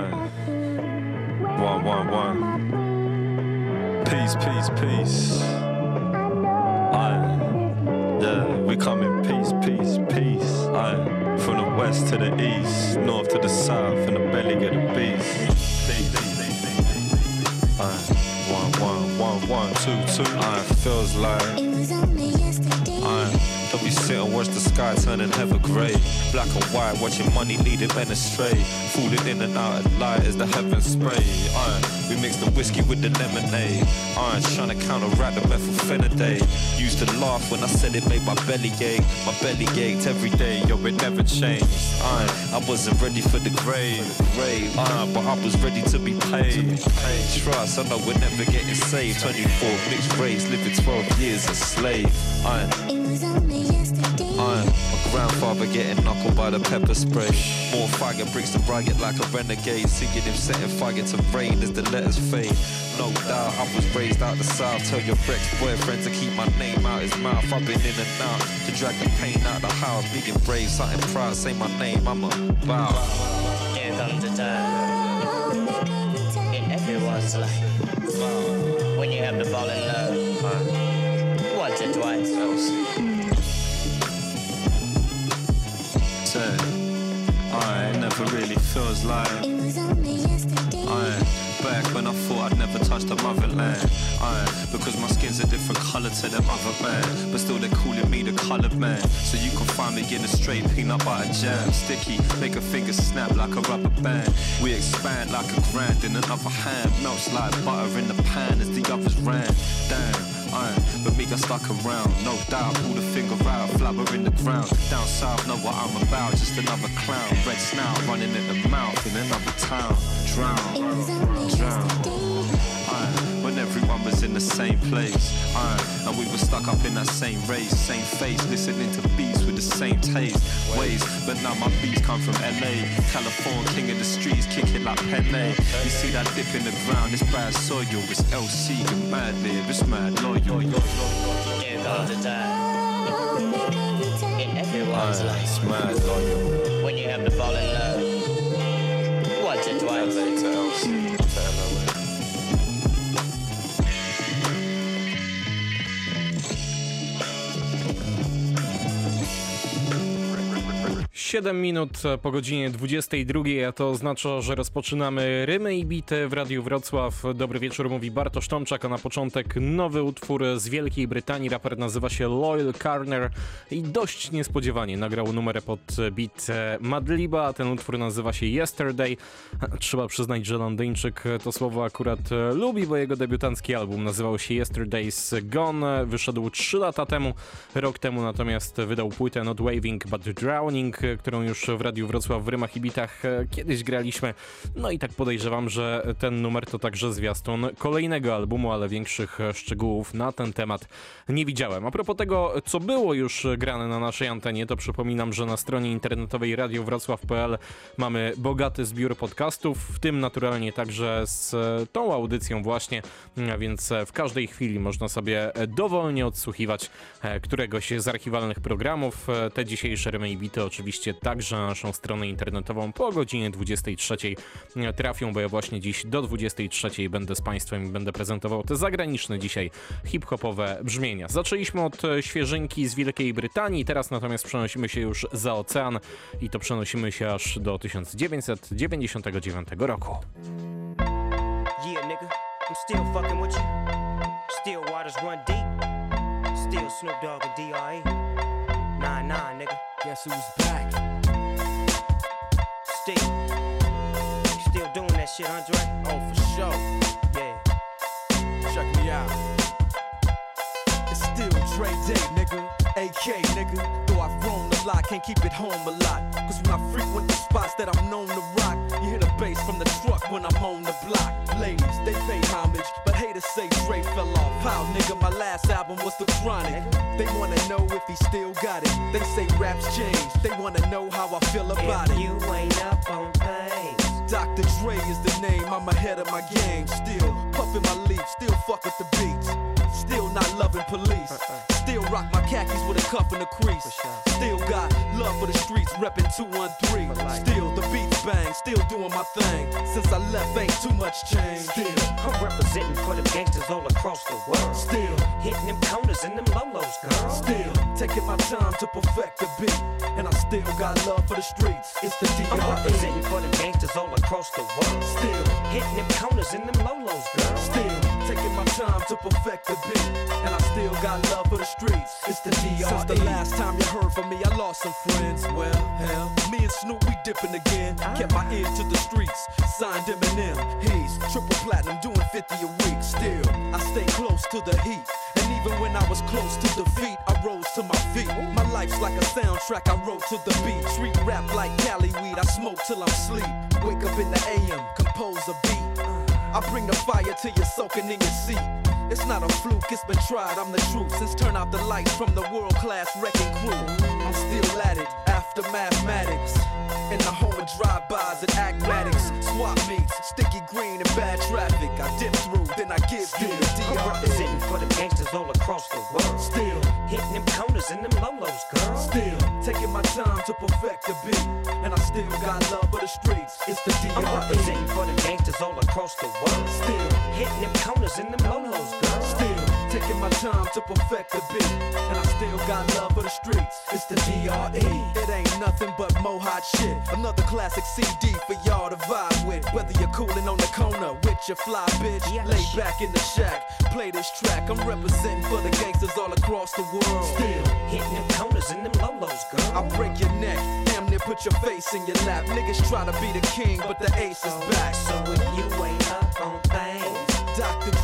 Aye. One, one, one. Peace, peace, peace. Aye. Yeah, we come in peace, peace, peace. Aye. From the west to the east, north to the south, and the belly get the beast. Aye. One, one, one, one, two, two. Aye. Feels like. It was only yesterday. Aye. Don't sit and watch the sky turning ever grey. Black and white, watching money leading men astray. Falling in and out of light as the heavens spray. Iron, we mix the whiskey with the lemonade. Iron, trying to counteract the methylphenidate. Used to laugh when I said it made my belly ache. My belly ached every day, yo, it never changed. Iron, I wasn't ready for the grave. grave. Iron, but I was ready to be paid. Trust, I know we're never getting saved. 24 mixed race, living 12 years a slave. Iron. Iron. My grandfather getting knuckled by the pepper spray. More faggot bricks than riot like a renegade. Singing him setting fire to rain as the letters fade. No doubt I was raised out the south. Tell your ex boyfriend to keep my name out his mouth. I've been in and out to drag the pain out the house. And brave, something proud. Say my name, I'm a bow. Here comes the time in everyone's life when you have to fall in love once or twice. I never really feels like. It was only yesterday. Aye, back when I thought I'd never touch the motherland. Aye, because my skin's a different colour to them other man. But still they're calling me the coloured man. So you can find me in a straight peanut butter jam. Sticky, make a finger snap like a rubber band. We expand like a grand in another hand. Melts like butter in the pan as the others ran. Damn. But me got stuck around, no doubt. Pull the finger out, flabber in the ground. Down south, know what I'm about, just another clown. Red snout running in the mouth in another town. Drown, It was only drown. In the same place. Aye, and we were stuck up in that same race, same face, listening to beats with the same taste. Ways, but now my beats come from LA. California, king of the streets, kicking like Pele. You see that dip in the ground, it's bad soil. It's LC, and Madlib, it's mad loyal. Here comes the time in everyone's Aye, life it's mad loyal. when you have to fall in love once or twice. 7 minut po godzinie 22, a to oznacza, że rozpoczynamy Rymy i Bity w Radiu Wrocław. Dobry wieczór, mówi Bartosz Tomczak, a na początek nowy utwór z Wielkiej Brytanii. Raper nazywa się Loyal Carner i dość niespodziewanie nagrał numer pod beat Madliba, a ten utwór nazywa się Yesterday. Trzeba przyznać, że Londyńczyk to słowo akurat lubi, bo jego debiutancki album nazywał się Yesterday's Gone. Wyszedł 3 lata temu, rok temu natomiast wydał płytę Not Waving But Drowning, którą już w Radiu Wrocław w Rymach i Bitach e, kiedyś graliśmy. No i tak podejrzewam, że ten numer to także zwiastun kolejnego albumu, ale większych e, szczegółów na ten temat nie widziałem. A propos tego, co było już grane na naszej antenie, to przypominam, że na stronie internetowej radiowrocław.pl mamy bogaty zbiór podcastów, w tym naturalnie także z e, tą audycją właśnie, więc w każdej chwili można sobie dowolnie odsłuchiwać któregoś z archiwalnych programów. Te dzisiejsze Rymy i Bity oczywiście także na naszą stronę internetową po godzinie 23 trafią, bo ja właśnie dziś do 23 będę z Państwem i będę prezentował te zagraniczne dzisiaj hip-hopowe brzmienia. Zaczęliśmy od e, świeżynki z Wielkiej Brytanii, teraz natomiast przenosimy się już za ocean i to przenosimy się aż do 1999 roku. Yeah, nigga, I'm still fucking with you. Still waters run deep. Still Snoop Dogg and D.R.E. Nah, nah, nigga. Guess who's back? Still. Still doing that shit, Andre? Oh, for sure. Yeah. Check me out. It's still Dre Day, nigga. AK, nigga. Though I've grown lot, can't keep it home a lot. Cause when I frequent the spots that I'm known to rock, you hear the bass from the truck when I'm on the block. Ladies, they pay homage, but haters say Dre fell off. How, nigga, my last album was The Chronic. They wanna know if he still got it. They say raps change. They wanna know how I feel about If it. you ain't up on things. Dr. Dre is the name, I'm ahead of my game. Still puffin' my leaf, still fuck with the beats. Still not loving police. Uh, uh. Still rock my khakis with a cuff and a crease. Still got love for the streets, reppin' 213. Still the beats bang, still doing my thing. Since I left, ain't too much change. Still, I'm representing for the gangsters all across the world. still, Hitting them corners and them lolos, girl. still taking my time to perfect the beat. And I still got love for the streets. It's the I'm representing for the gangsters all across the world. Still, Hitting them corners and them lolos, girl. still taking my time to perfect the beat. And I still got love for the streets. It's the DRE. Since the last time you heard from me, I lost some friends. Well, hell, me and Snoop, we dipping again. Ah. Kept my ear to the streets. Signed Eminem. He's triple platinum, doing 50 a week. Still, I stay close to the heat. And even when I was close to defeat, I rose to my feet. My life's like a soundtrack I wrote to the beat. Street rap like Cali weed. I smoke till I'm sleep. Wake up in the AM, compose a beat. Uh. I bring the fire till you're soaking in your seat. It's not a fluke, it's been tried, I'm the truth. Since turn out the lights from the world class wrecking crew, I'm still at it after mathematics. In the home of drive-bys and acmatics, swap meets, sticky green and bad traffic. I dip through, then I give you the I'm DRE. representing for the gangsters all across the world. Still, Hitting them corners and them lolos, girl. still taking my time to perfect the beat, and I still got love for the streets. It's the I'm DRE. representing for the gangsters all across the world. Still. Hitting them corners and them lolos, girl. Still taking my time to perfect the beat, and I still got love for the streets. It's the DRE. It ain't nothing but mo hot shit. Another classic CD for y'all to vibe with. Whether you're cooling on the corner with your fly bitch, lay back in the shack, play this track. I'm representing for the gangsters all across the world. Still. Hitting them corners and them lolos, girl. I break your neck, damn near put your face in your lap. Niggas try to be the king, but the ace is back. So if you ain't up on things.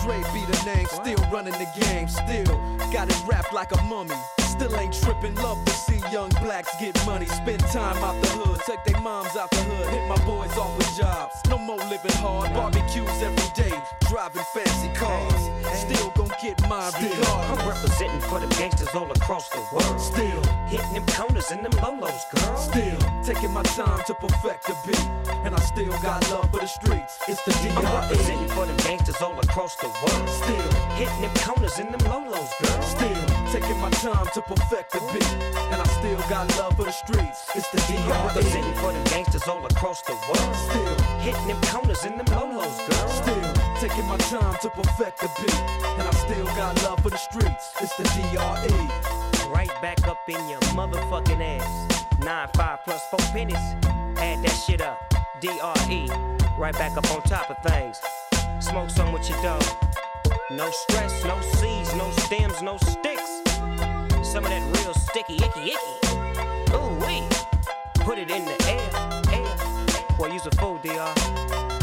Dre be the name, still running the game, still got it wrapped like a mummy. Still ain't tripping, love to see young blacks get money. Spend time out the hood, take their moms out the hood, hit my boys off with jobs. No more living hard, barbecues every day, driving fancy cars. Still gon' get mine I'm regardless. representing for the gangsters all across the world. Still, Hitting them corners and them lolos, girl. still taking my time to perfect the beat, and I still got love for the streets. It's the I'm DRE. representing for the gangsters all across the world. Still. Hitting them corners and them lolos, girl. Still taking my time to perfect the beat, and I still got love for the streets. It's the I'm DRE. representing for the gangsters all across the world. Still, Hitting them corners and them lolos, girl. still taking my time to perfect the beat, and I still got love for the streets. It's the DRE. Right back up in your motherfucking ass. Nine, five plus four pennies. Add that shit up. DRE. Right back up on top of things. Smoke some with your dog. No stress, no seeds, no stems, no sticks. Some of that real sticky, icky, icky. Ooh, wee. Put it in the air, air. Boy, use a fool, DR.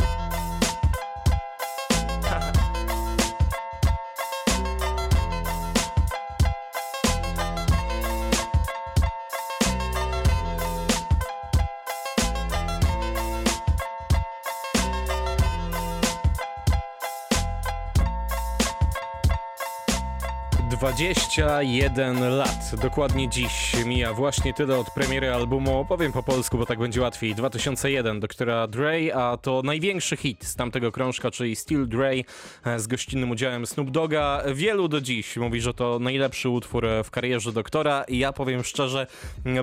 Dwadzieścia jeden lat. Dokładnie dziś mija właśnie tyle od premiery albumu. Opowiem po polsku, bo tak będzie łatwiej. 2001, doktora Dre, a to największy hit z tamtego krążka, czyli Still Dre e, z gościnnym udziałem Snoop Doga. Wielu do dziś mówi, że to najlepszy utwór w karierze doktora i ja powiem szczerze,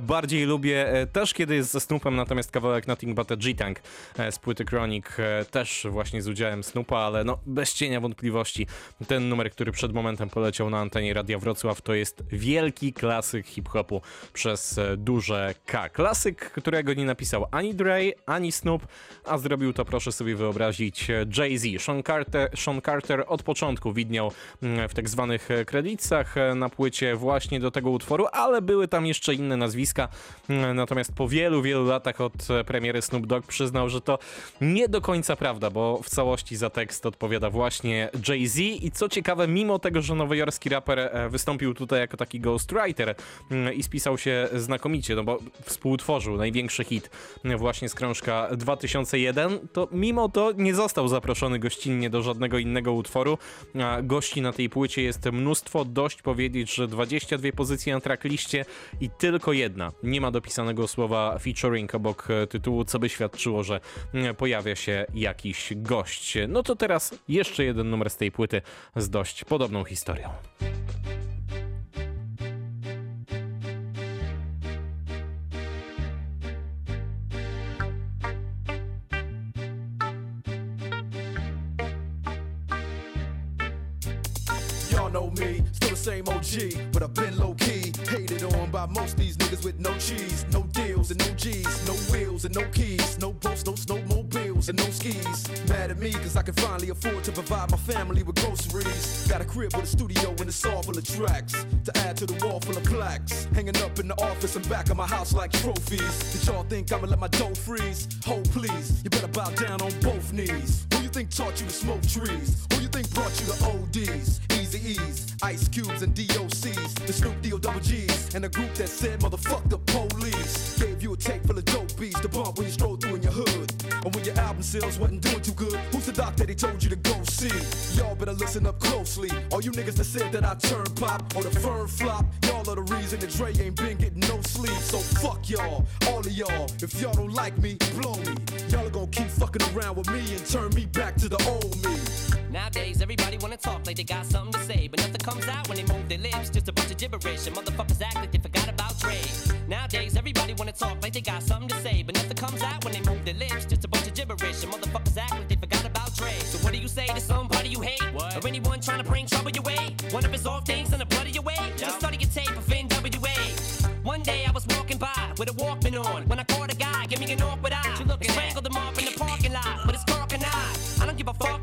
bardziej lubię e, też kiedy jest ze Snoopem, natomiast kawałek Nothing But a G-Tank e, z płyty Chronic też właśnie z udziałem Snoopa, ale no bez cienia wątpliwości ten numer, który przed momentem poleciał na antenie Radia Wrocław to jest wielki klasyk hip-hopu przez e, duże K. Klasyk, którego nie napisał ani Dre, ani Snoop, a zrobił to, proszę sobie wyobrazić, e, Jay-Z. Sean Carter, Sean Carter od początku widniał mm, w tak zwanych e, kredytach e, na płycie właśnie do tego utworu, ale były tam jeszcze inne nazwiska. Mm, Natomiast po wielu, wielu latach od premiery Snoop Dogg przyznał, że to nie do końca prawda, bo w całości za tekst odpowiada właśnie Jay-Z i co ciekawe, mimo tego, że nowojorski raper e, wystąpił tutaj jako taki ghostwriter mm, i spisał się znakomicie, no bo współtworzył największy hit mm, właśnie z krążka 2001, to mimo to nie został zaproszony gościnnie do żadnego innego utworu. Gości na tej płycie jest mnóstwo, dość powiedzieć, że 22 pozycje na trackliście i tylko jedna. Nie ma dopisanego słowa featuring obok e, tytułu, co by świadczyło, że mm, pojawia się jakiś gość. No to teraz jeszcze jeden numer z tej płyty z dość podobną historią. Same OG, but I've been low key. Hated on by most these niggas with no cheese, no deals and no G's, no wheels and no keys, no boats, no snowmobiles and no skis. Mad at me cause I can finally afford to provide my family with groceries. Got a crib with a studio and it's all full of tracks to add to the wall full of plaques. Hanging up in the office and back of my house like trophies. Did y'all think I'ma let my dough freeze? Hold please, you better bow down on both knees. Who you think taught you to smoke trees? Who you think brought you to ODs? Eazy-E's, Ice Cubes and DOCs, the Snoop D-O double G's, and the group that said motherfuck the police. Gave you a tape full of dope beats to bump when you stroll through in your hood. And when your album sales wasn't doing too good, who's the doc that they told you to go see? Y'all better listen up closely. All you niggas that said that I turn pop or the firm flop, y'all are the reason that Dre ain't been getting no sleep. So fuck y'all, all of y'all. If y'all don't like me, blow me. Y'all are gonna keep fucking around with me and turn me back to the old me. Nowadays, everybody wanna talk like they got something to say, but nothing comes out when they move their lips. Just a bunch of gibberish, and motherfuckers act like they like they got something to say, but nothing comes out when they move their lips. Just a bunch of gibberish, and motherfuckers act like they forgot about Dre. So what do you say to somebody you hate, or anyone trying to bring trouble your way? One of his off things in the blood of your way. Just study your tape of NWA. One day I was walking by with a Walkman on when I caught a guy, give me an awkward eye. I strangled him off in the parking lot with his dark and eye. I don't give a fuck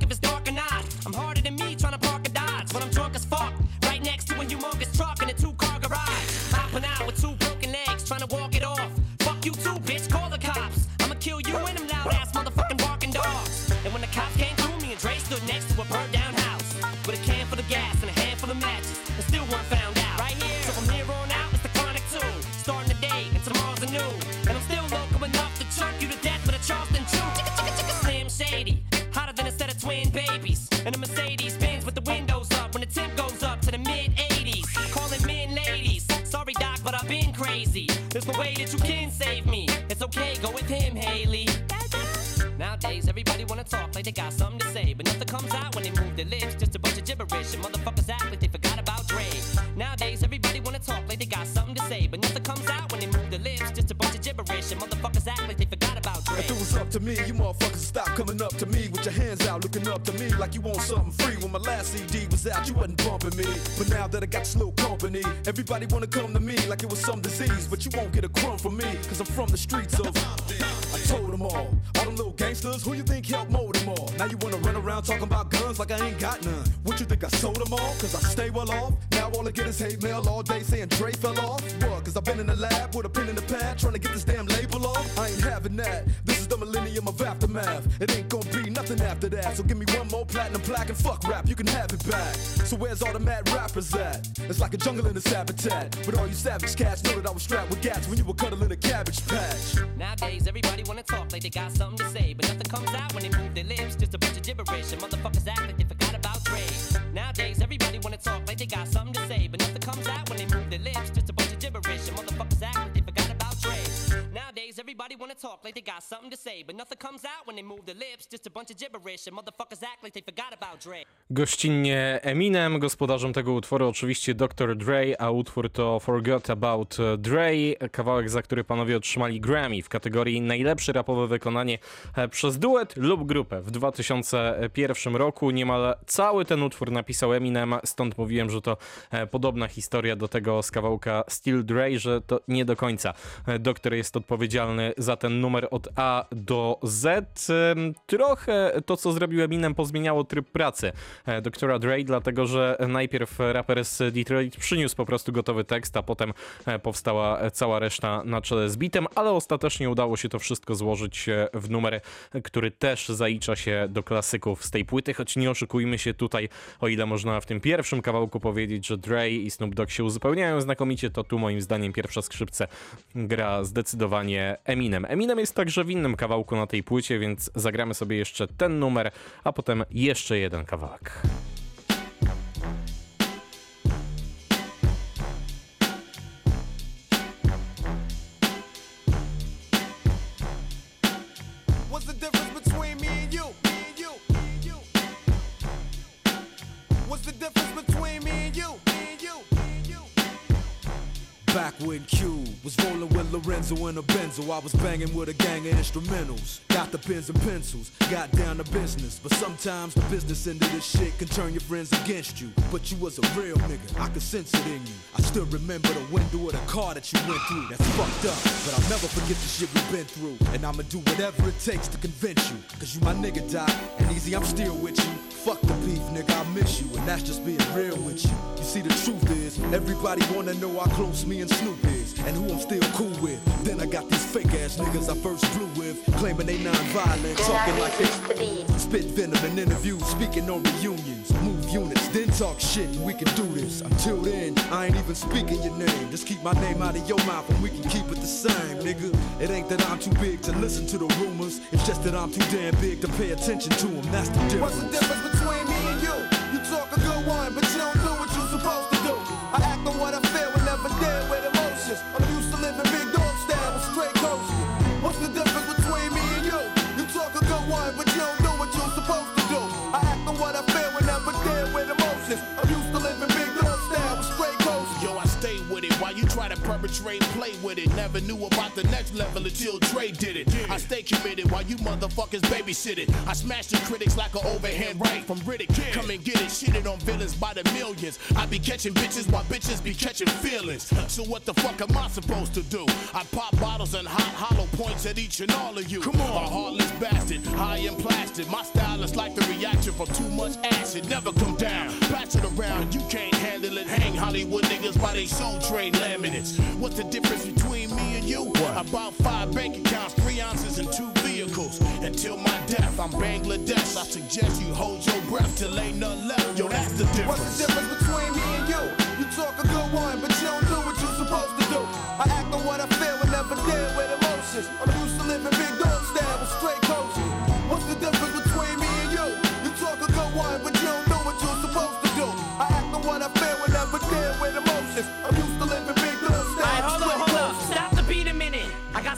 Nowadays, everybody wanna talk like they got something to say, but nothing comes out when they move their lips. Just a bunch of gibberish, and motherfuckers act like they forgot about Dre. Nowadays, everybody wanna talk like they got something to say, but nothing comes out when they move their lips. Just a bunch of gibberish, and motherfuckers act like they forgot about Dre. If it was up to me, you motherfuckers would stop coming up to me with your hands out, looking up to me like you want something free. When my last CD was out, you wasn't bumping me. But now that I got this little company, everybody wanna come to me like it was some disease. But you won't get a crumb from me, cause I'm from the streets of. Told them all, all them little gangsters, who you think helped mold them all? Now you wanna run around talking about guns like I ain't got none. What you think I sold them all? Cause I stay well off. Now all I get is hate mail all day saying Dre fell off. What? Cause I've been in the lab with a pen in the pad trying to get this damn label off. I ain't having that. This is the millennium of aftermath. It ain't gonna be nothing after that. So give me one more platinum plaque and fuck rap, you can have it back. So where's all the mad rappers at? It's like a jungle in a habitat. But all you savage cats know that I was strapped with gats when you were cuddling a cabbage patch. Nowadays, everybody wanna talk like they got something to say, but nothing comes out when they move their lips. Just a bunch of gibberish, and motherfuckers act like they forgot about Dre. Nowadays, everybody wanna talk like they got something to say, but nothing comes out everybody wanna talk like they got something to say, but nothing comes out when they move their lips. Just a bunch of gibberish, and motherfuckers act like they forgot about Dre. Gościnnie Eminem, gospodarzem tego utworu oczywiście Dr. Dre, a utwór to Forgot About Dre, kawałek, za który panowie otrzymali Grammy w kategorii najlepsze rapowe wykonanie e, przez duet lub grupę w 2001 roku. Niemal cały ten utwór napisał Eminem, stąd mówiłem, że to e, podobna historia do tego z kawałka Still Dre, że to nie do końca e, doktor jest odpowiedzialny za ten numer od A do Z. Trochę to, co zrobił Eminem, pozmieniało tryb pracy e, doktora Dre, dlatego że najpierw raper z Detroit przyniósł po prostu gotowy tekst, a potem e, powstała cała reszta na czele z bitem, ale ostatecznie udało się to wszystko złożyć e, w numer, który też zalicza się do klasyków z tej płyty, choć nie oszukujmy się tutaj, o ile można w tym pierwszym kawałku powiedzieć, że Dre i Snoop Dogg się uzupełniają znakomicie, to tu moim zdaniem pierwsza skrzypce gra zdecydowanie Eminem. Eminem jest także w innym kawałku na tej płycie, więc zagramy sobie jeszcze ten numer, a potem jeszcze jeden kawałek. What's the difference between me and you? Me and you. Me and you. What's the difference between me and you? Me and you. Me and you. Back when Cube Was rolling with Lorenzo in a Benzo. I was banging with a gang of instrumentals. Got the pens and pencils, got down to business. But sometimes the business end of this shit can turn your friends against you. But you was a real nigga, I could sense it in you. I still remember the window of the car that you went through. That's fucked up, but I'll never forget the shit we've been through. And I'ma do whatever it takes to convince you. Cause you my nigga, Doc. And easy, I'm still with you. Fuck the beef, nigga, I miss you. And that's just being real with you. You see, the truth is, everybody wanna know how close me and Snoop is. And who I'm still cool with. Then I got these fake ass niggas I first flew with. Claiming they non-violent, talking like they spit venom in interviews, speaking on reunions. Move units, then talk shit, we can do this. Until then, I ain't even speaking your name. Just keep my name out of your mouth, and we can keep it the same, nigga. It ain't that I'm too big to listen to the rumors. It's just that I'm too damn big to pay attention to them. That's the difference. What's the difference between perpetrate and play with it. Never knew about the next level until Dre did it. I stay committed while you motherfuckers babysit it. I smash the critics like an overhand right from Riddick. Come and get it, shitted on villains by the millions. I be catching bitches while bitches be catching feelings. So what the fuck am I supposed to do? I pop bottles and hot hollow points at each and all of you. Come on, a heartless bastard, high and plastic. My style is like the reaction from too much acid. Never come down, pass it around. You can't handle it. Hang Hollywood niggas by they soul train laminates. What's the difference between me and you? What? About five bank accounts, three ounces, and two vehicles. Until my death, I'm Bangladesh. I suggest you hold your breath till ain't none left. Yo, that's the difference. What's the difference between me and you? You talk a good one, but you don't do what you're supposed to do. I act on what I feel and never deal with emotions. I'm used to living big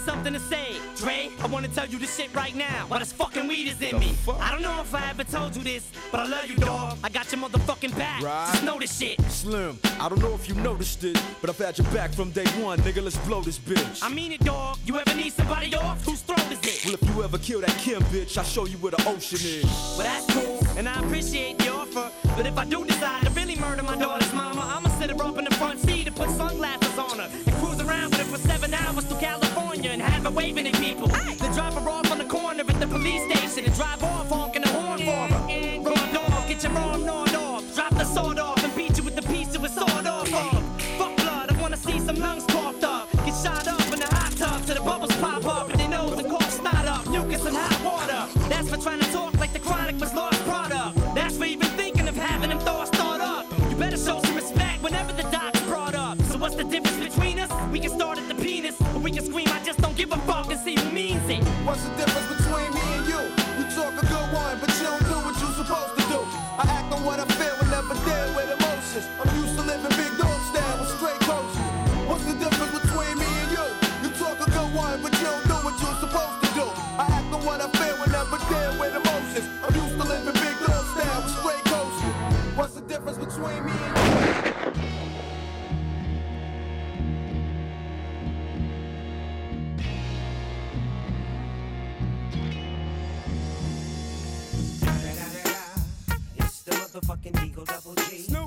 something to say. Dre, I wanna tell you this shit right now. While this fucking weed is in me. I don't know if I ever told you this, but I love you, dog. I got your motherfucking back. Right. Just know this shit. Slim, I don't know if you noticed it, but I've had your back from day one, nigga. Let's blow this bitch. I mean it, dog. You ever need somebody off? Whose throat is it? well, if you ever kill that Kim bitch, I'll show you where the ocean is. Well, that's cool, and I appreciate the offer. But if I do decide to really murder my daughter's mama, I'ma sit her up in the front seat and put sunglasses on her for seven hours to California and have her waving at people. Then drop her off on the corner at the police station and drive off honking the horn for her. Raw dog, get your arm gnawed off. Drop the sword off and beat you with the piece of a sword off of. Fuck blood, I wanna see some lungs coughed up. Get shot up in the hot tub till the bubbles pop up and their nose and cough snot up. Mucus and hot water. That's for trying to talk like the chronic was lost product. That's for even thinking of having them thoughts thought up. You better show What's the difference motherfucking Eagle Double G.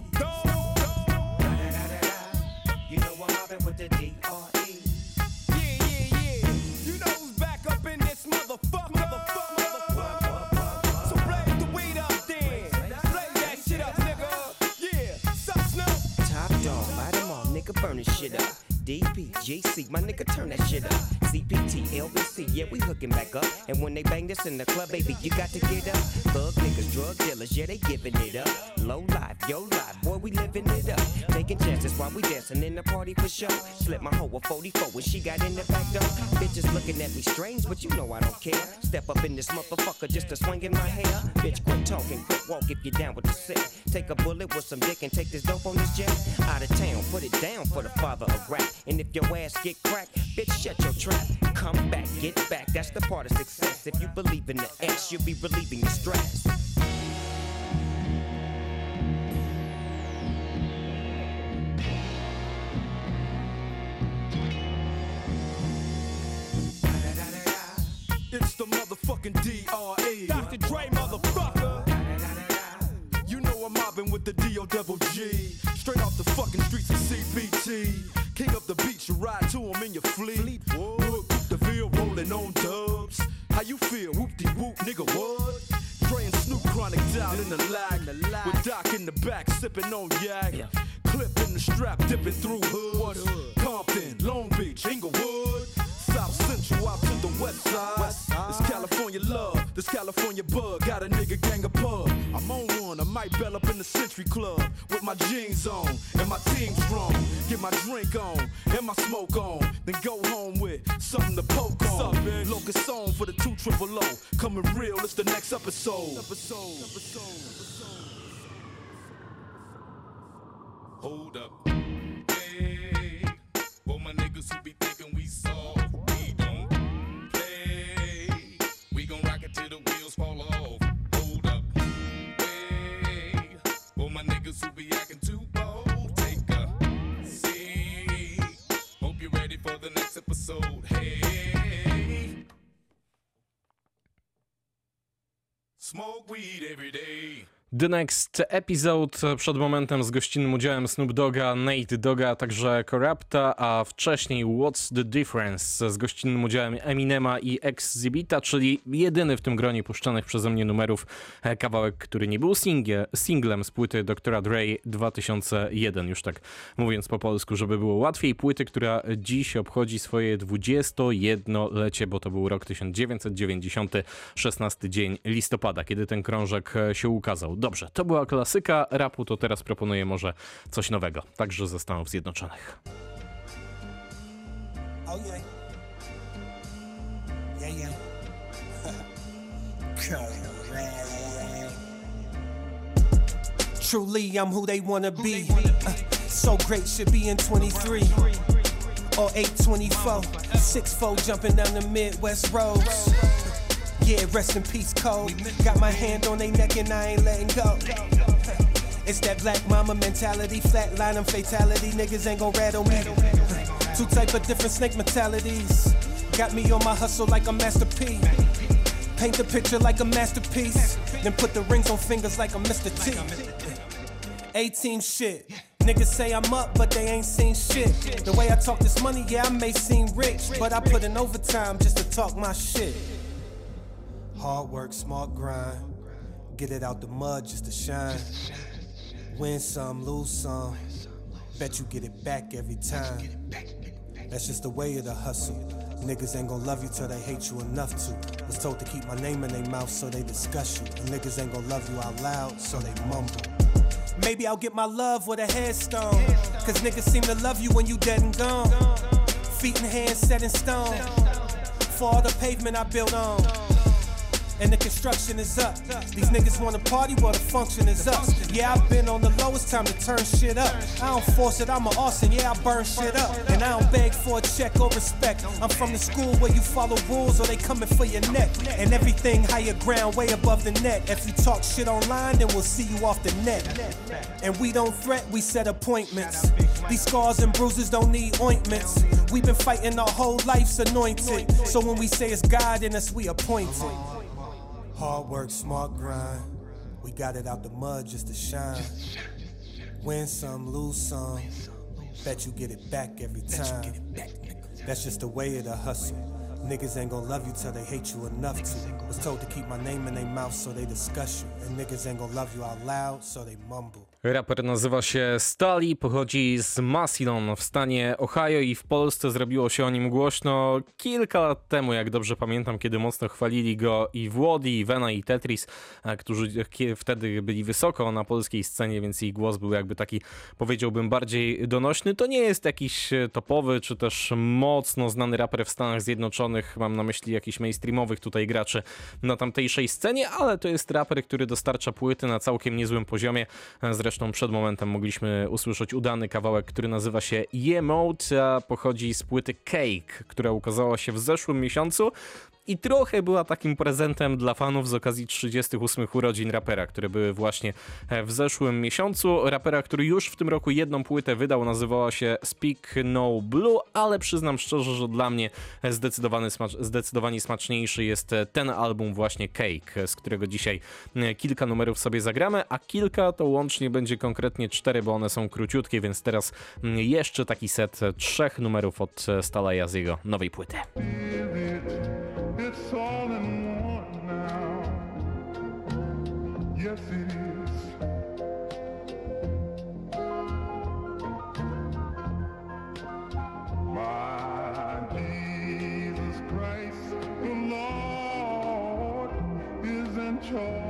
back up. And when they bang this in the club, baby, you got to get up. Thug niggas, drug dealers, yeah, they giving it up. Low life, yo life, we dancing in the party for show. Slip my hoe a 44 when she got in the back door. Bitches looking at me strange, but you know I don't care. Step up in this motherfucker just to swing in my hair. Bitch, quit talking, quit walk if you're down with the set. Take a bullet with some dick and take this dope on this jet. Out of town, put it down for the father of rap. And if your ass get cracked, bitch, shut your trap. Come back, get back, that's the part of success. If you believe in the ass, you'll be relieving the stress. It's the motherfucking DRE. Dr. Dre, motherfucker. You know I'm mobbing with the D.O. double G. Straight off the fucking streets of CPT. King up the beach, you ride to him in your fleet. Whoop, the Ville rolling on dubs. How you feel? Whoop de whoop, nigga, what? Dre and Snoop chronic down in the lag. With Doc in the back, sipping on yak. Clip in the strap, dipping through hood. Compton, Long Beach, Inglewood. South Central out to the west side. This California love, this California bug. Got a nigga gang of pub. I'm on one, I might bell up in the Century Club with my jeans on and my team strong. Get my drink on and my smoke on. Then go home with something to poke on. Locust song for the two triple O. Coming real, it's the next episode. Episode. Hold up. Hey, for my niggas who be Smoke weed every day. The Next Episode przed momentem z gościnnym udziałem Snoop Dogga, Nate Dogga, a także Corrupta, a wcześniej What's the Difference z gościnnym udziałem Eminema i Exhibita, czyli jedyny w tym gronie puszczanych przeze mnie numerów e, kawałek, który nie był singie, singlem z płyty Dr. Dre 2001, już tak mówiąc po polsku, żeby było łatwiej. Płyty, która dziś obchodzi swoje 21-lecie, bo to był rok 1990, 16 dzień listopada, kiedy ten krążek e, się ukazał. Dobrze, to była klasyka rapu, to teraz proponuję może coś nowego, także ze Stanów Zjednoczonych. Oh yeah. Yeah, yeah. Truly, I'm who they wanna be. Uh, so great, should be in 23 or 824. 6 jumping down the Midwest roads. Yeah, rest in peace, Cole. Got my hand on their neck and I ain't letting go. It's that black mama mentality, flatline and fatality. Niggas ain't gon' rattle me. Two type of different snake mentalities. Got me on my hustle like a Master P. Paint the picture like a masterpiece. Then put the rings on fingers like a Mr. T. 18 shit. Niggas say I'm up, but they ain't seen shit. The way I talk this money, yeah, I may seem rich, but I put in overtime just to talk my shit. Hard work, smart grind. Get it out the mud just to shine. Win some, lose some. Bet you get it back every time. That's just the way of the hustle. Niggas ain't gonna love you till they hate you enough to. Was told to keep my name in their mouth so they discuss you. And niggas ain't gonna love you out loud so they mumble. Maybe I'll get my love with a headstone. Cause niggas seem to love you when you dead and gone. Feet and hands set in stone. For all the pavement I built on. And the construction is up. These niggas wanna party, well the function is up. Yeah, I've been on the lowest time to turn shit up. I don't force it, I'm an Austin, yeah, I burn shit up. And I don't beg for a check or respect. I'm from the school where you follow rules or they coming for your neck. And everything higher ground, way above the net. If you talk shit online, then we'll see you off the net. And we don't threat, we set appointments. These scars and bruises don't need ointments. We've been fighting our whole life's anointed. So when we say it's God in us, we appointed. Hard work, smart grind. We got it out the mud just to shine. Win some, lose some. Bet you get it back every time. That's just the way of the hustle. Niggas ain't gonna love you till they hate you enough to. Was told to keep my name in their mouth so they discuss you. And niggas ain't gonna love you out loud so they mumble. Raper nazywa się Stali, pochodzi z Massillon w stanie Ohio i w Polsce zrobiło się o nim głośno kilka lat temu, jak dobrze pamiętam, kiedy mocno chwalili go i Włody, i Vena, i Tetris, którzy wtedy byli wysoko na polskiej scenie, więc ich głos był jakby taki, powiedziałbym, bardziej donośny. To nie jest jakiś e, topowy, czy też mocno znany raper w Stanach Zjednoczonych, mam na myśli jakichś mainstreamowych tutaj graczy na tamtejszej scenie, ale to jest raper, który dostarcza płyty na całkiem niezłym poziomie. E, Zresztą przed momentem mogliśmy usłyszeć udany kawałek, który nazywa się Ye Mode, a pochodzi z płyty Cake, która ukazała się w zeszłym miesiącu. I trochę była takim prezentem dla fanów z okazji 38 urodzin rapera, które były właśnie e, w zeszłym miesiącu. Rapera, który już w tym roku jedną płytę wydał, nazywała się Speak No Blue, ale przyznam szczerze, że dla mnie zdecydowany smacz, zdecydowanie smaczniejszy jest e, ten album właśnie Cake, z którego dzisiaj e, kilka numerów sobie zagramy, a kilka to łącznie będzie konkretnie cztery, bo one są króciutkie, więc teraz mm, jeszcze taki set e, trzech numerów od e, Stalaja z jego nowej płyty. It's all in one now. Yes, it is. My Jesus Christ, the Lord, is in charge.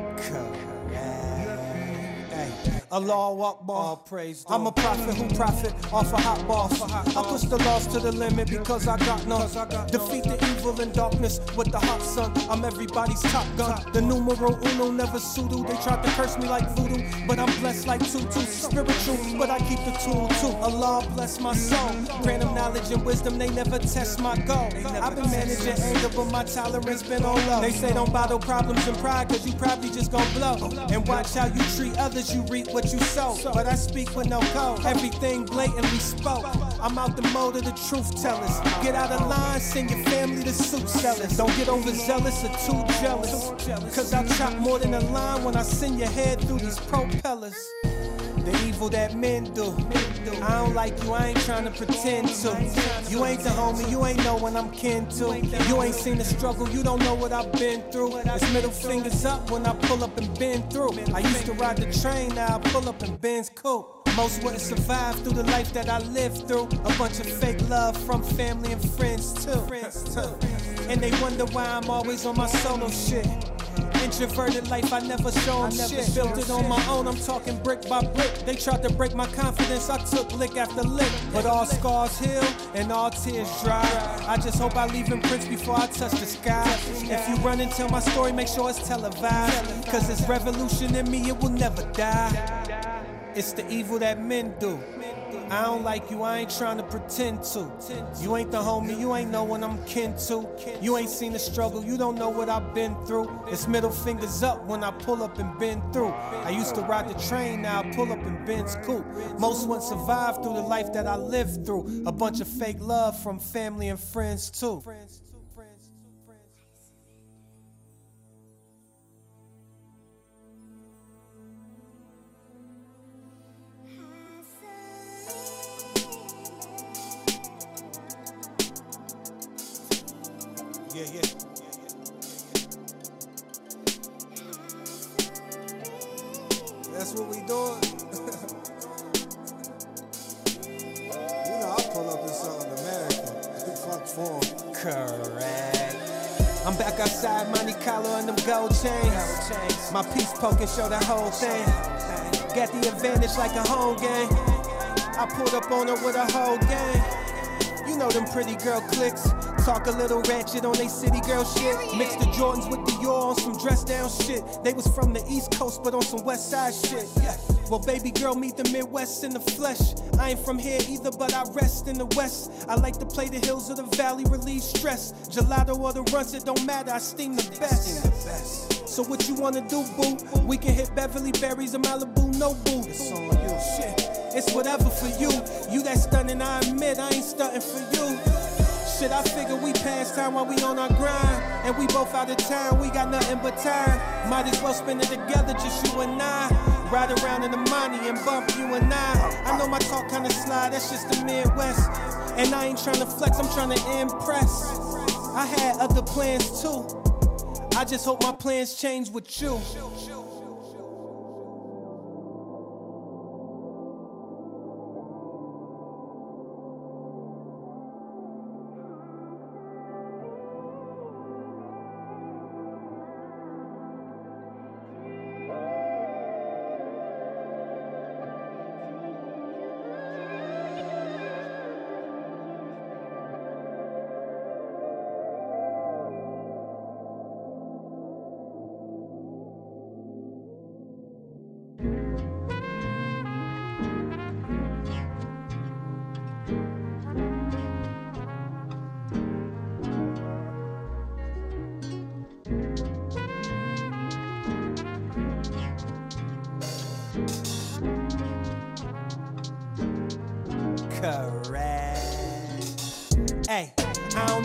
Allah Akbar. All praise I'm a prophet who profit off a hot boss. I push the laws to the limit because I got none. Defeat the evil and darkness with the hot sun. I'm everybody's top gun. The numero uno never sudo. They tried to curse me like voodoo, but I'm blessed like tutu. Spiritual, but I keep the tool too. Allah bless my soul. Grant them knowledge and wisdom. They never test my goal. I've been managing anger, but my tolerance been on low. They say don't bottle problems and pride, cause you probably just gon' blow. And watch how you treat others, you reap what you sow. But I speak with no code. Everything blatantly spoke. I'm out the mode of the truth tellers. Get out of line, send your family to soup sellers. Don't get overzealous or too jealous. Cause I chop more than a line when I send your head through these propellers. The evil that men do. I don't like you, I ain't trying to pretend to. You ain't the homie, you ain't know when I'm kin to. You ain't seen the struggle, you don't know what I've been through. It's middle fingers up when I pull up and bend through. I used to ride the train, now I pull up and Ben's coupe. Most wouldn't survive through the life that I lived through. A bunch of fake love from family and friends too. And they wonder why I'm always on my solo shit. Introverted life, I never show 'em shit. Built it on my own, I'm talking brick by brick. They tried to break my confidence, I took lick after lick. But all scars heal and all tears dry. I just hope I leave imprints before I touch the sky. If you run and tell my story, make sure it's televised. Cause it's revolution in me, it will never die. It's the evil that men do. I don't like you, I ain't trying to pretend to. You ain't the homie, you ain't know what I'm kin to. You ain't seen the struggle, you don't know what I've been through. It's middle fingers up when I pull up and bend through. I used to ride the train, now I pull up and Ben's coupe. Most wouldn't survive through the life that I lived through. A bunch of fake love from family and friends too. Gold chains. My piece poking show the whole thing. Got the advantage like a home game. I pulled up on her with a whole gang. You know them pretty girl clicks. Talk a little ratchet on they city girl shit. Mix the Jordans with the Dior on some dress down shit. They was from the East Coast, but on some West Side shit. Yeah. Well, baby girl, meet the Midwest in the flesh. I ain't from here either, but I rest in the West. I like to play the hills of the valley, relieve stress. Gelato or the runs, it don't matter. I steam the best. So what you wanna do, boo? We can hit Beverly Berries or Malibu, no boo. It's on you, shit. It's whatever for you. You that stunning, I admit I ain't stunting for you. Shit, I figure we pass time while we on our grind. And we both out of town, we got nothing but time. Might as well spend it together, just you and I. Ride around in the money and bump you and I. I know my talk kinda slide, that's just the Midwest. And I ain't tryna flex, I'm tryna impress. I had other plans too. I just hope my plans change with you.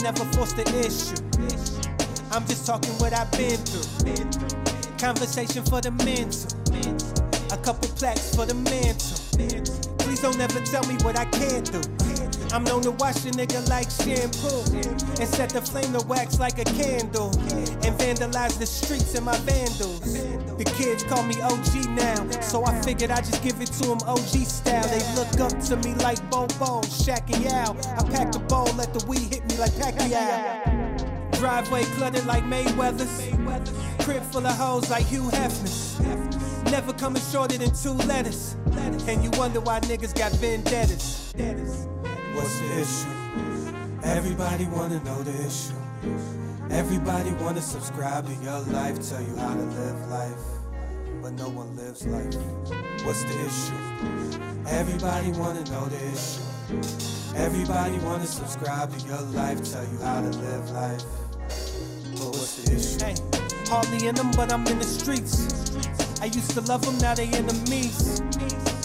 Never force the issue. I'm just talking what I've been through. Conversation for the mental. A couple plaques for the mantle. Please don't ever tell me what I can't do. I'm known to wash a nigga like shampoo and set the flame to wax like a candle and vandalize the streets in my vandals. The kids call me OG now, so I figured I just give it to them OG style. They look up to me like Bobo, Shaq and. I pack the bowl, let the weed hit me like Pacquiao. Driveway cluttered like Mayweather's. Crib full of hoes like Hugh Hefner's. Never coming shorter than two letters. And you wonder why niggas got vendettas. What's the issue? Everybody wanna know the issue. Everybody wanna subscribe to your life, tell you how to live life. But no one lives life. What's the issue? Everybody wanna know the issue. Everybody wanna subscribe to your life, tell you how to live life. But what's the issue? Hey, hardly in them, but I'm in the streets. I used to love them, now they enemies.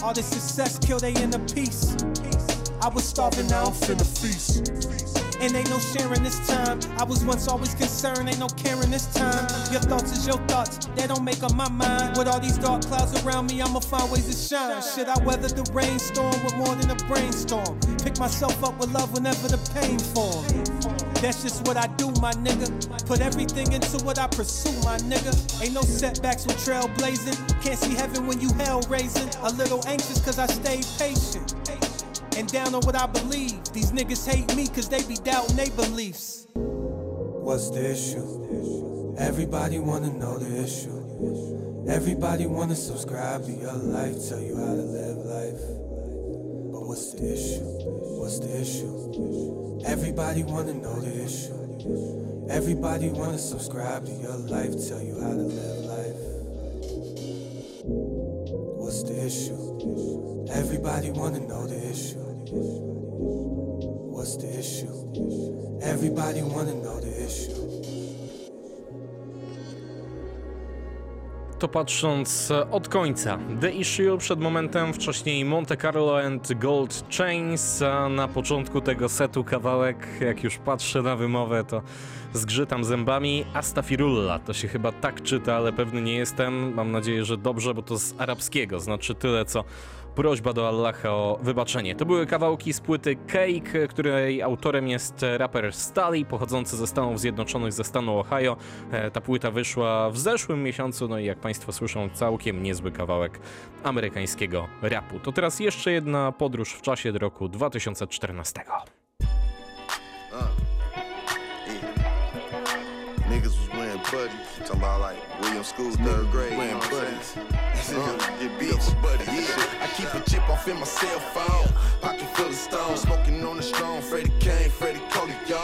All this success kill they inner peace. I was starving, now I'm finna feast. And ain't no sharing this time. I was once always concerned, ain't no caring this time. Your thoughts is your thoughts, they don't make up my mind. With all these dark clouds around me, I'ma find ways to shine. Should I weather the rainstorm with more than a brainstorm? Pick myself up with love whenever the pain form. That's just what I do, my nigga. Put everything into what I pursue, my nigga. Ain't no setbacks with trailblazing. Can't see heaven when you hell raising. A little anxious cause I stay patient. And down on what I believe. These niggas hate me cause they be doubting their beliefs. What's the issue? Everybody wanna know the issue. Everybody wanna subscribe to your life, tell you how to live life. But what's the issue? What's the issue? Everybody wanna know the issue. Everybody wanna subscribe to your life, tell you how to live life. What's the issue? Everybody wanna know the issue. What's the issue? Everybody wanna know the issue. To patrząc e, od końca. The Issue przed momentem, wcześniej Monte Carlo and Gold Chains, a na początku tego setu kawałek, jak już patrzę na wymowę, to zgrzytam zębami. Astafirulla, to się chyba tak czyta, ale pewny nie jestem. Mam nadzieję, że dobrze, bo to z arabskiego, znaczy tyle co prośba do Allaha o wybaczenie. To były kawałki z płyty Cake, której autorem jest raper Stali, pochodzący ze Stanów Zjednoczonych, ze stanu Ohio. E, Ta płyta wyszła w zeszłym miesiącu, no i jak Państwo słyszą, całkiem niezły kawałek amerykańskiego rapu. To teraz jeszcze jedna podróż w czasie do roku 2014. Buddies. Talking about like William School, third grade. Wearing buddies. Uh, get beats, buddy. Yeah. I keep a chip off in my cell phone. Pocket full of stones. Smoking on the strong. Freddie Kane, Freddie Cody, yo.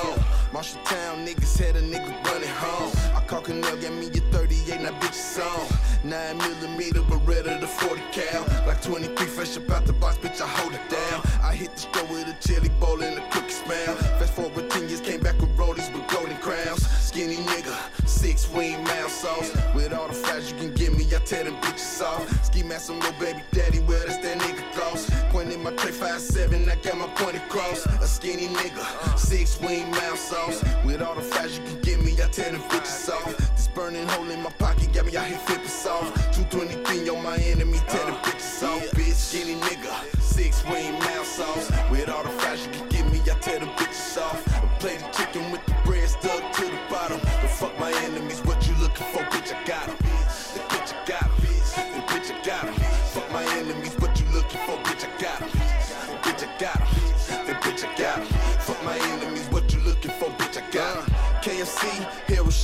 Marshalltown niggas had a nigga running home. I call Canel, get me your 38, now bitch is on. 9 millimeter Beretta, the 40 cal. Like 23 fresh up out the box, bitch, I hold it down. I hit the store with a chili bowl and a cookie smell. Fast forward 10 years, came back with rollies with golden crowns. Skinny nigga, six wing mouth sauce. With all the fries you can give me, I tear them bitches off. Ski mask on little baby daddy, well, that's that nigga gloss. Pointing my tray 5'7, I got my point across. A skinny nigga, six wing mouth sauce. With all the fries you can give me, I tear them bitches off. This burning hole in my pocket got me out here flipping soft. 223 on my enemy, tear them bitches off, uh, bitch. Skinny nigga, six wing mouth sauce. With all the fries you can give me, I tear them bitches off. I play the chicken with the bread stuck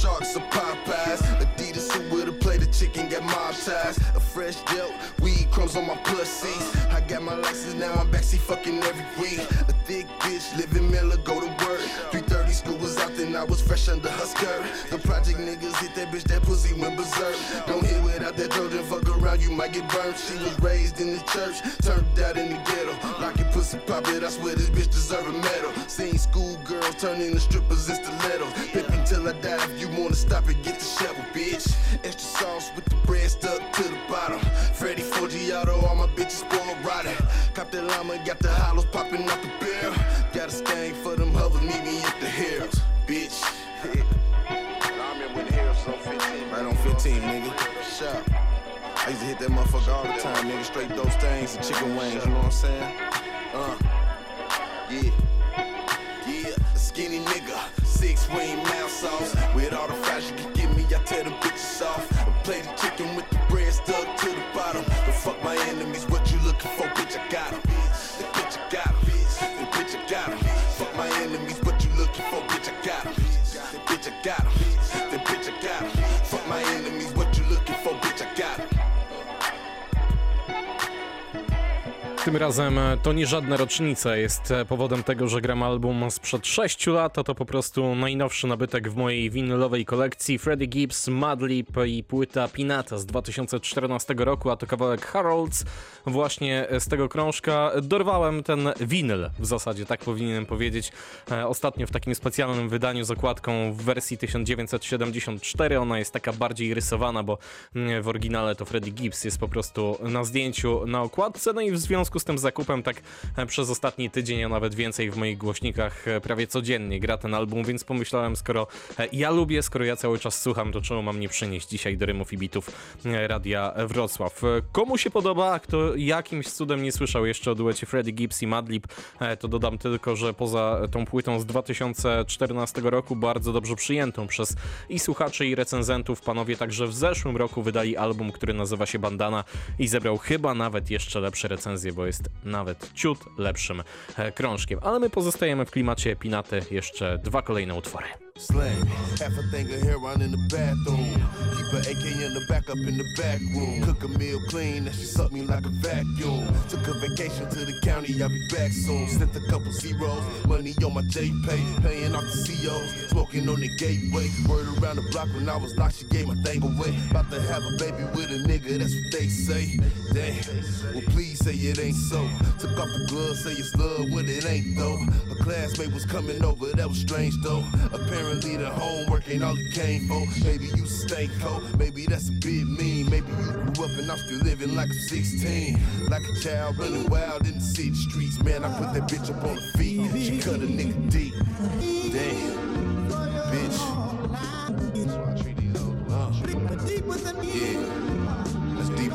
sharks or Popeyes. Adidas who would've played the chicken, got mob ties. A fresh dealt, weed crumbs on my pussies. I got my license now, I'm backseat fucking every week. A thick bitch, living Miller, go to work. 330 school was fresh under her skirt. The project niggas hit that bitch, that pussy went berserk. Don't hit without that Trojan, fuck around, you might get burned. She was raised in the church, turned out in the ghetto. Lock your pussy, pop it, I swear this bitch deserve a medal. Seen school girls turn into strippers in stilettos. Pimpin' till I die, if you wanna stop it, get the shovel, bitch. Extra sauce with the bread stuck to the bottom. Freddy Forgiato, all my bitches spoiled rotten. Cop the llama, got the hollows popping out the barrel. Got a stain for them hovers meet me at the Harold's, bitch. I remember when the Harold's was on 15. Right on 15, nigga. Shut up. I used to hit that motherfucker all the time, nigga. Straight those things and chicken wings, you know what I'm saying? Uh, yeah. Yeah, skinny nigga, six wing mouth sauce. With all the fries you can give me, I tear them bitches off. I play the chicken with the bread stuck to the bottom. The fuck my enemies, what you looking for, bitch? I got Tym razem e, to nie żadna rocznica jest e, powodem tego, że gram album sprzed 6 lat, a to po prostu najnowszy nabytek w mojej winylowej kolekcji Freddie Gibbs, Madlib i płyta Pinata z 2014 roku, a to kawałek Harolds właśnie z tego krążka. Dorwałem ten winyl, w zasadzie tak powinienem powiedzieć, e, ostatnio w takim specjalnym wydaniu z okładką w wersji 1974. Ona jest taka bardziej rysowana, bo mm, w oryginale to Freddie Gibbs jest po prostu na zdjęciu na okładce. No i w związku z tym zakupem, tak e, przez ostatni tydzień, a nawet więcej w moich głośnikach e, prawie codziennie gra ten album, więc pomyślałem, skoro e, ja lubię, skoro ja cały czas słucham, to czemu mam nie przynieść dzisiaj do rymów i bitów Radia Wrocław. Komu się podoba, a kto jakimś cudem nie słyszał jeszcze o duecie Freddie Gibbs i Madlib, to dodam tylko, że poza tą płytą z 2014 roku, bardzo dobrze przyjętą przez i słuchaczy, i recenzentów, panowie także w zeszłym roku wydali album, który nazywa się Bandana i zebrał chyba nawet jeszcze lepsze recenzje, bo jest nawet ciut lepszym e, krążkiem. Ale my pozostajemy w klimacie Pinaty, jeszcze dwa kolejne utwory. Slang, half a thing of hair heroin in the bathroom. Keep her AK in the back up in the back room. Cook a meal clean, and she suck me like a vacuum. Took a vacation to the county, I'll be back soon. Sent a couple zeros, money on my J pay, paying off the COs, smoking on the gateway. Word around the block when I was locked, she gave my thing away. About to have a baby with a nigga, that's what they say. Damn, well please say it ain't so. Took off the gloves, say it's love when it ain't though. A classmate was coming over, that was strange though. Apparently the homework ain't all it came for. Maybe you stay cold, maybe that's a bit mean. Maybe you grew up and I'm still living like I'm 16. Like a child running wild in the city streets. Man, I put that bitch up on her feet. She cut a nigga deep. Damn, bitch. Uh, yeah.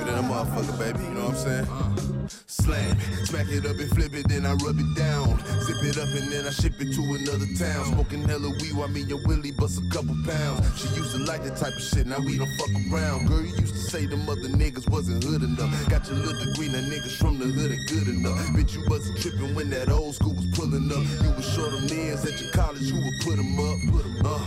Deeper a motherfucker, baby. You know what I'm saying? Slam, smack it up and flip it, then I rub it down. Zip it up and then I ship it to another town. Smoking hella weed while me and Willie bust a couple pounds. She used to like that type of shit, now we don't fuck around. Girl, you used to say them other niggas wasn't hood enough. Got your little degree, now niggas from the hood ain't good enough. Bitch, you wasn't tripping when that old school was pulling up. You was short them ends at your college, who would put them up? Uh,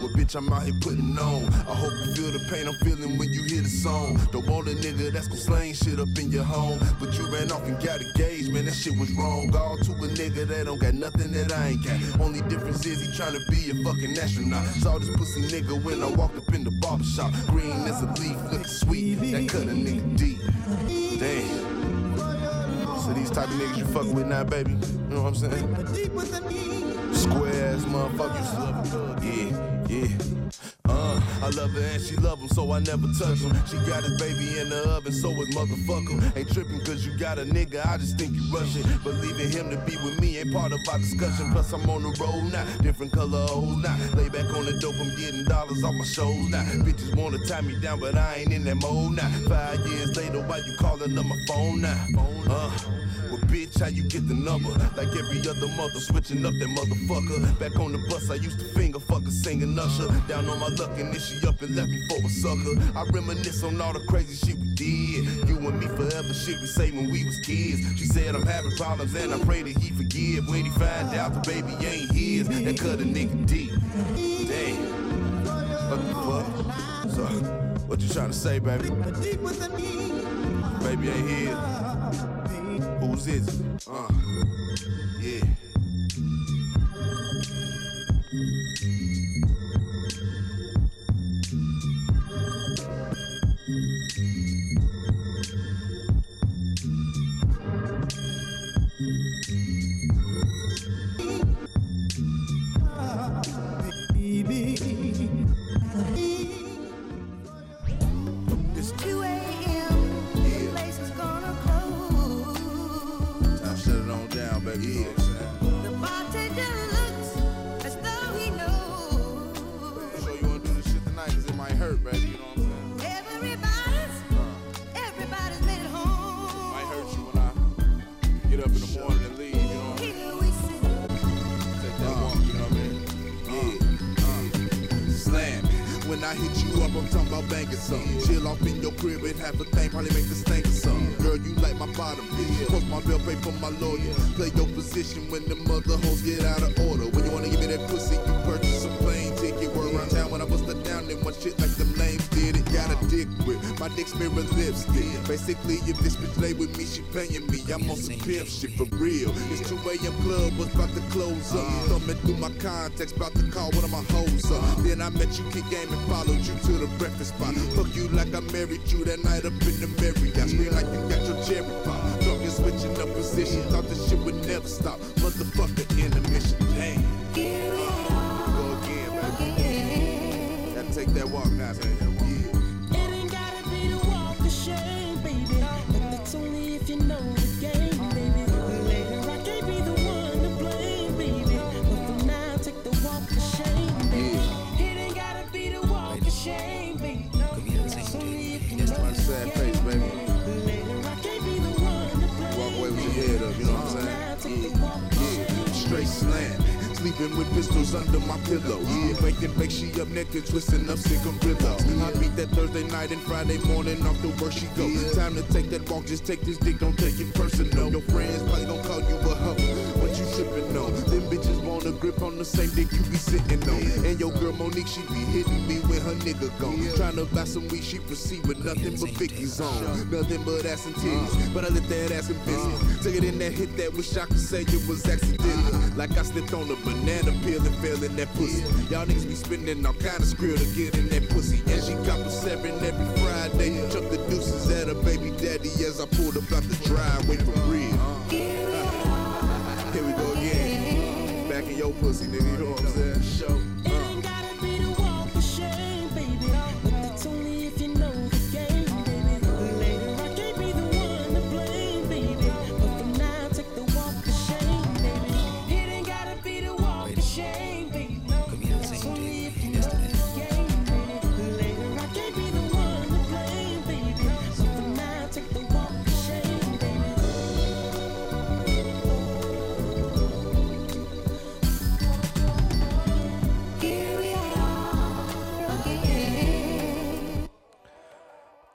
well, bitch, I'm out here putting on. I hope you feel the pain I'm feeling when you hear the song. Don't want a nigga that's gon' slang shit up in your home. But you ran off and got engaged, man, that shit was wrong. All to a nigga that don't got nothing that I ain't got. Only difference is he tryna be a fucking astronaut. Saw this pussy nigga when I walked up in the barber shop. Green as a leaf, looking sweet. That cut a nigga deep. Damn. So these type of niggas you fuck with now, baby. You know what I'm saying? Square ass motherfuckers. Yeah, yeah. Uh, I love her and she love him, so I never touch him. She got his baby in the oven, so his motherfucker. Ain't tripping cause you got a nigga, I just think you rushing. But leaving him to be with me ain't part of our discussion. Plus, I'm on the road now, different color hoes now. Lay back on the dope, I'm getting dollars off my shows now. Bitches wanna tie me down, but I ain't in that mode now. Five years later, why you calling up my phone now? Uh, well, bitch, how you get the number? Like every other mother, switching up that motherfucker. Back on the bus, I used to finger fuck her, singing Usher. Down on my luck, and she up and left me for a sucker. I reminisce on all the crazy shit we did. You and me forever, shit we say when we was kids. She said I'm having problems, and I pray that he forgive. When he find out the baby ain't his, that cut a nigga deep. Damn. What the fuck? So, what you trying to say, baby? Baby ain't here. Who's is it? Uh, yeah. I hit you up, I'm talking about banging something. Chill off in your crib and have a thing, probably make this thing or something. Girl, you like my bottom bitch. Post my bill, pay for my lawyer. Play your position when the mother hoes get out of order. When you wanna give me that pussy, you purchase a plane ticket. Word around town when I bust her down, then one shit like them dick with my dick's mirror lipstick. Basically, if this bitch lay with me, she paying me. I'm on some pimp shit for real. It's 2 a.m. club was about to close up. Thumbing through my contacts, about to call one of my hoes up. Then I met you, kick game, and followed you to the breakfast spot. Fuck you like I married you that night up in the Marriott. Scream like you got your cherry pop. Talking switching up position, thought this shit would never stop. Motherfucker in the mission, damn. Go again, baby. Gotta take that walk now, baby. Sleeping with pistols under my pillow. Yeah, making make she up naked, twisting up cigarillos. I beat that Thursday night and Friday morning off the work she go. Time to take that walk, just take this dick, don't take it personal. Your friends probably gon' call you a hoe. Bitches want a grip on the same dick you be sitting on. And your girl Monique, she be hitting me when her nigga gone. Tryna buy some weed, she proceed with nothing but Vicky's on. Nothing but ass and titties. But I let that ass in business. Took it in that hit that wish I could say it was accidental. Like I slipped on a banana peel and fell in that pussy. Y'all niggas be spending all kind of skrill to get in that pussy. And she cop a seven every Friday. Chuck the deuces at her baby daddy as I pulled up out the driveway for real. Pussy, nigga. You know what I'm saying? Show.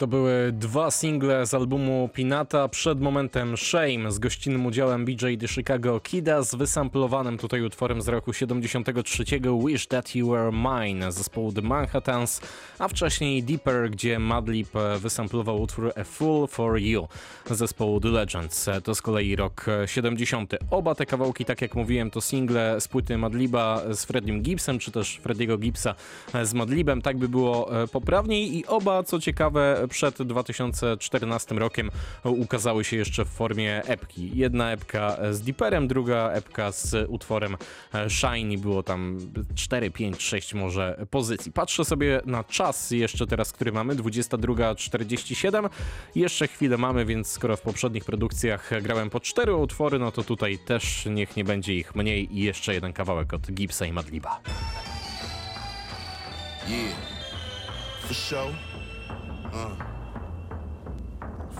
To były dwa single z albumu Pinata. Przed momentem Shame z gościnnym udziałem BJ The Chicago Kida z wysamplowanym tutaj utworem z roku 73 Wish That You Were Mine zespołu The Manhattans, a wcześniej Deeper, gdzie Madlib wysamplował utwór A Fool For You zespołu The Legends. To z kolei rok 70. Oba te kawałki, tak jak mówiłem, to single z płyty Madliba z Freddiem Gibbsem, czy też Freddiego Gibbsa z Madlibem. Tak by było e, poprawniej i oba, co ciekawe, przed 2014 rokiem ukazały się jeszcze w formie epki. Jedna epka z Deeperem, druga epka z utworem Shiny. Było tam 4, 5, 6 może pozycji. Patrzę sobie na czas jeszcze teraz, który mamy, 22.47. Jeszcze chwilę mamy, więc skoro w poprzednich produkcjach grałem po 4 utwory, no to tutaj też niech nie będzie ich mniej i jeszcze jeden kawałek od Gibsa i Madliba. Yeah. For sure. Uh.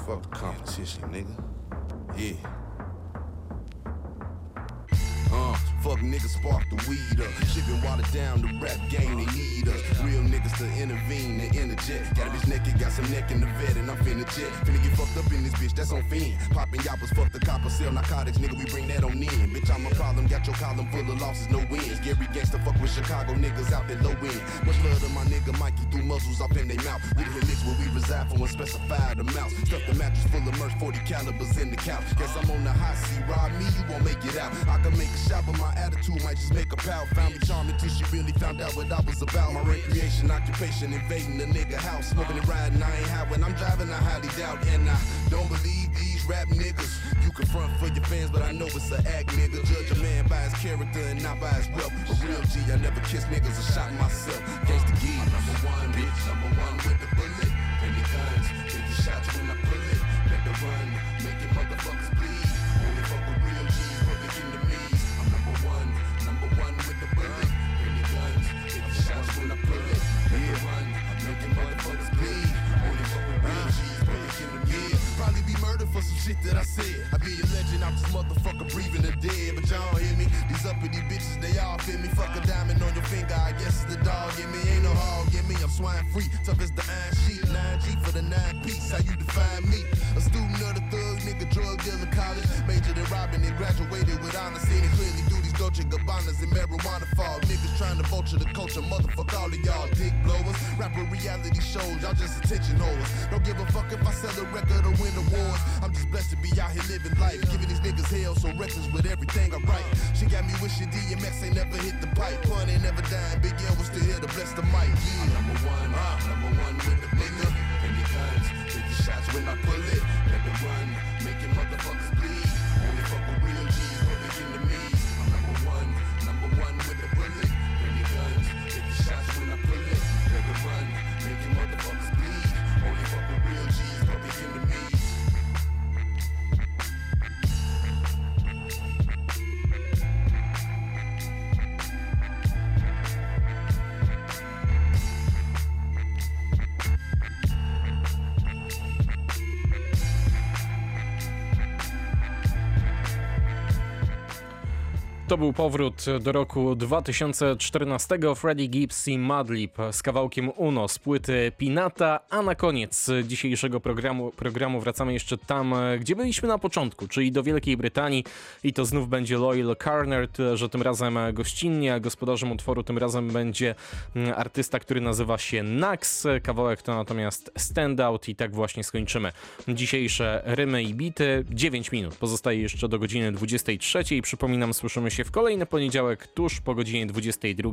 Fuck the competition, nigga. Yeah. Niggas spark the weed up. Shit been watered down, the rap game, they need us. Real niggas to intervene and interject. Got a bitch naked, got some neck in the vet, and I'm finna jet. Finna get fucked up in this bitch, that's on fiend. Popping yappers, fuck the copper, sell narcotics, nigga, we bring that on in. Bitch, I'm a problem, got your column full of losses, no wins. Gary gangsta fuck with Chicago niggas out there low end. Much love to my nigga Mikey, threw muzzles up in their mouth. We the mix where we reside for unspecified amounts. Stuff the mattress full of merch, 40 calibers in the couch. Guess I'm on the high seat, ride me, you won't make it out. I can make a shot, but my attitude might just make a pal. Found me charming till she really found out what I was about. My recreation, occupation, invading the nigga house. Smoking and riding, I ain't high when I'm driving, I highly doubt. And I don't believe these rap niggas. You can front for your fans, but I know it's an act, nigga. Judge a man by his character and not by his wealth. A real G, I never kiss niggas or shot myself. Gangsta G. Number one, bitch, number one with the bullet. Guns, 50 shots when I pull it. Make the run, shit that I said. I be a legend out this motherfucker breathing the dead, but y'all hear me. These uppity bitches, they all fit me. Fuck a diamond on your finger, I guess it's the dog in me. Ain't no hog in me, I'm swine free. Tough as the iron sheet, 9G for the nine piece. How you define me? A student of the thug, nigga, drug dealer, college. Majored in robbing and graduated with. Seen it clearly Gabbanas and marijuana fall. Niggas trying to vulture the culture, motherfuck all of y'all dick blowers. Rapper reality shows, y'all just attention holders. Don't give a fuck if I sell a record or win awards. I'm just blessed to be out here living life. Giving these niggas hell, so reckless with everything I write. She got me wishing DMX ain't never hit the pipe. Pun ain't never dying, Big L was still here to bless the mic. Yeah. I'm number one, uh, number one with the nigga. Shots when I pull it. Run, To był powrót do roku 2014 Freddie Gibbs i Madlib z kawałkiem Uno z płyty Pinata, a na koniec dzisiejszego programu, programu wracamy jeszcze tam, gdzie byliśmy na początku, czyli do Wielkiej Brytanii. I to znów będzie Loyal Carner, tyle że tym razem gościnnie, a gospodarzem utworu tym razem będzie mm, artysta, który nazywa się Nax, kawałek to natomiast Standout i tak właśnie skończymy dzisiejsze rymy i bity, 9 minut, pozostaje jeszcze do godziny 23, przypominam, słyszymy się w kolejny poniedziałek tuż po godzinie 22.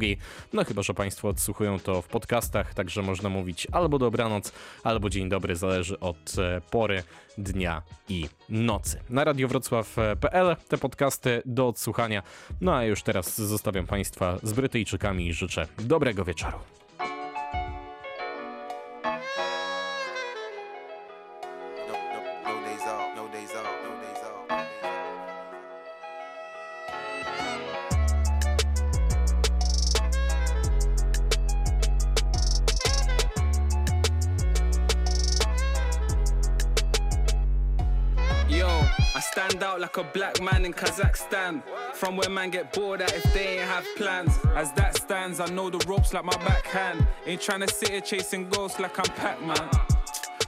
No chyba, że Państwo odsłuchują to w podcastach, także można mówić albo dobranoc, albo dzień dobry, zależy od e, pory dnia i nocy. Na radiowrocław.pl te podcasty do odsłuchania. No a już teraz zostawiam Państwa z Brytyjczykami i życzę dobrego wieczoru. From where man get bored at if they ain't have plans. As that stands, I know the ropes like my backhand. Ain't trying to sit here chasing ghosts like I'm Pac Man.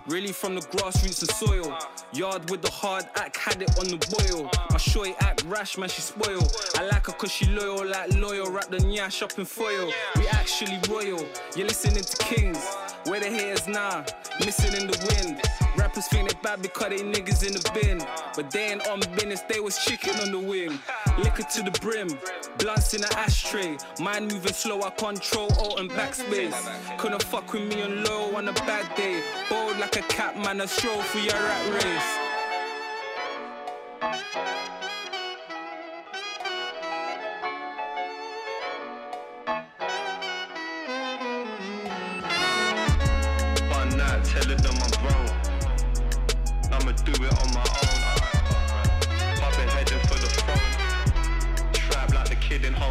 Really from the grassroots of soil. Yard with the hard act, had it on the boil. My shorty act rash, man, she spoil. I like her cause she loyal, like loyal. Wrap the nyash up in foil. We actually royal. You're listening to kings. Where the haters now? Missing in the wind. Rappers think they bad because they niggas in the bin. But they ain't on business, they was chicken on the wing. Liquor to the brim, blunts in an ashtray. Mind moving slow, I control alt and backspace. Couldn't fuck with me on low on a bad day. Bold like a cat, man, a stroll for your rat race. Telling them I'm grown. I'ma do it on my own.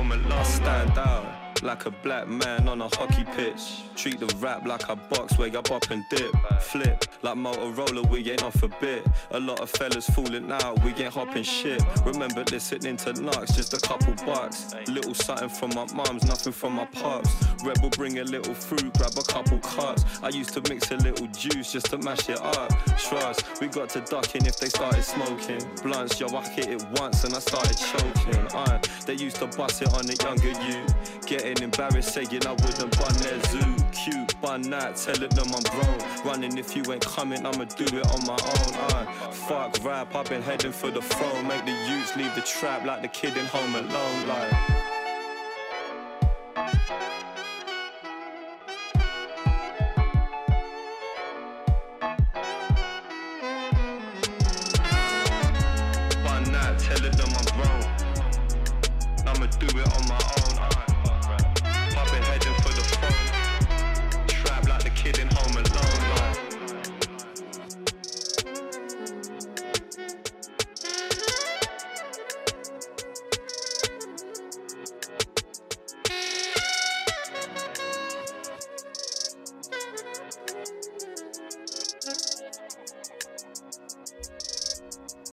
Home Alone. I stand out like a black man on a hockey pitch. Treat the rap like a box where you bop and dip. Flip like Motorola, we ain't off a bit. A lot of fellas falling out, we ain't hopping shit. Remember listening to Knox, just a couple bucks. Little something from my mums, nothing from my pops. Rebel bring a little fruit, grab a couple cups. I used to mix a little juice just to mash it up. Trust, we got to ducking if they started smoking. Blunts, yo, I hit it once and I started choking. Uh, they used to bust it on the younger you getting embarrassed saying I wouldn't bun their zoo. Cute, bun that, telling them I'm grown. Running if you ain't coming, I'ma do it on my own. I fuck rap, I've been heading for the throne. Make the youths leave the trap like the kid in Home Alone. Like. them I'm. I'ma do it on my own.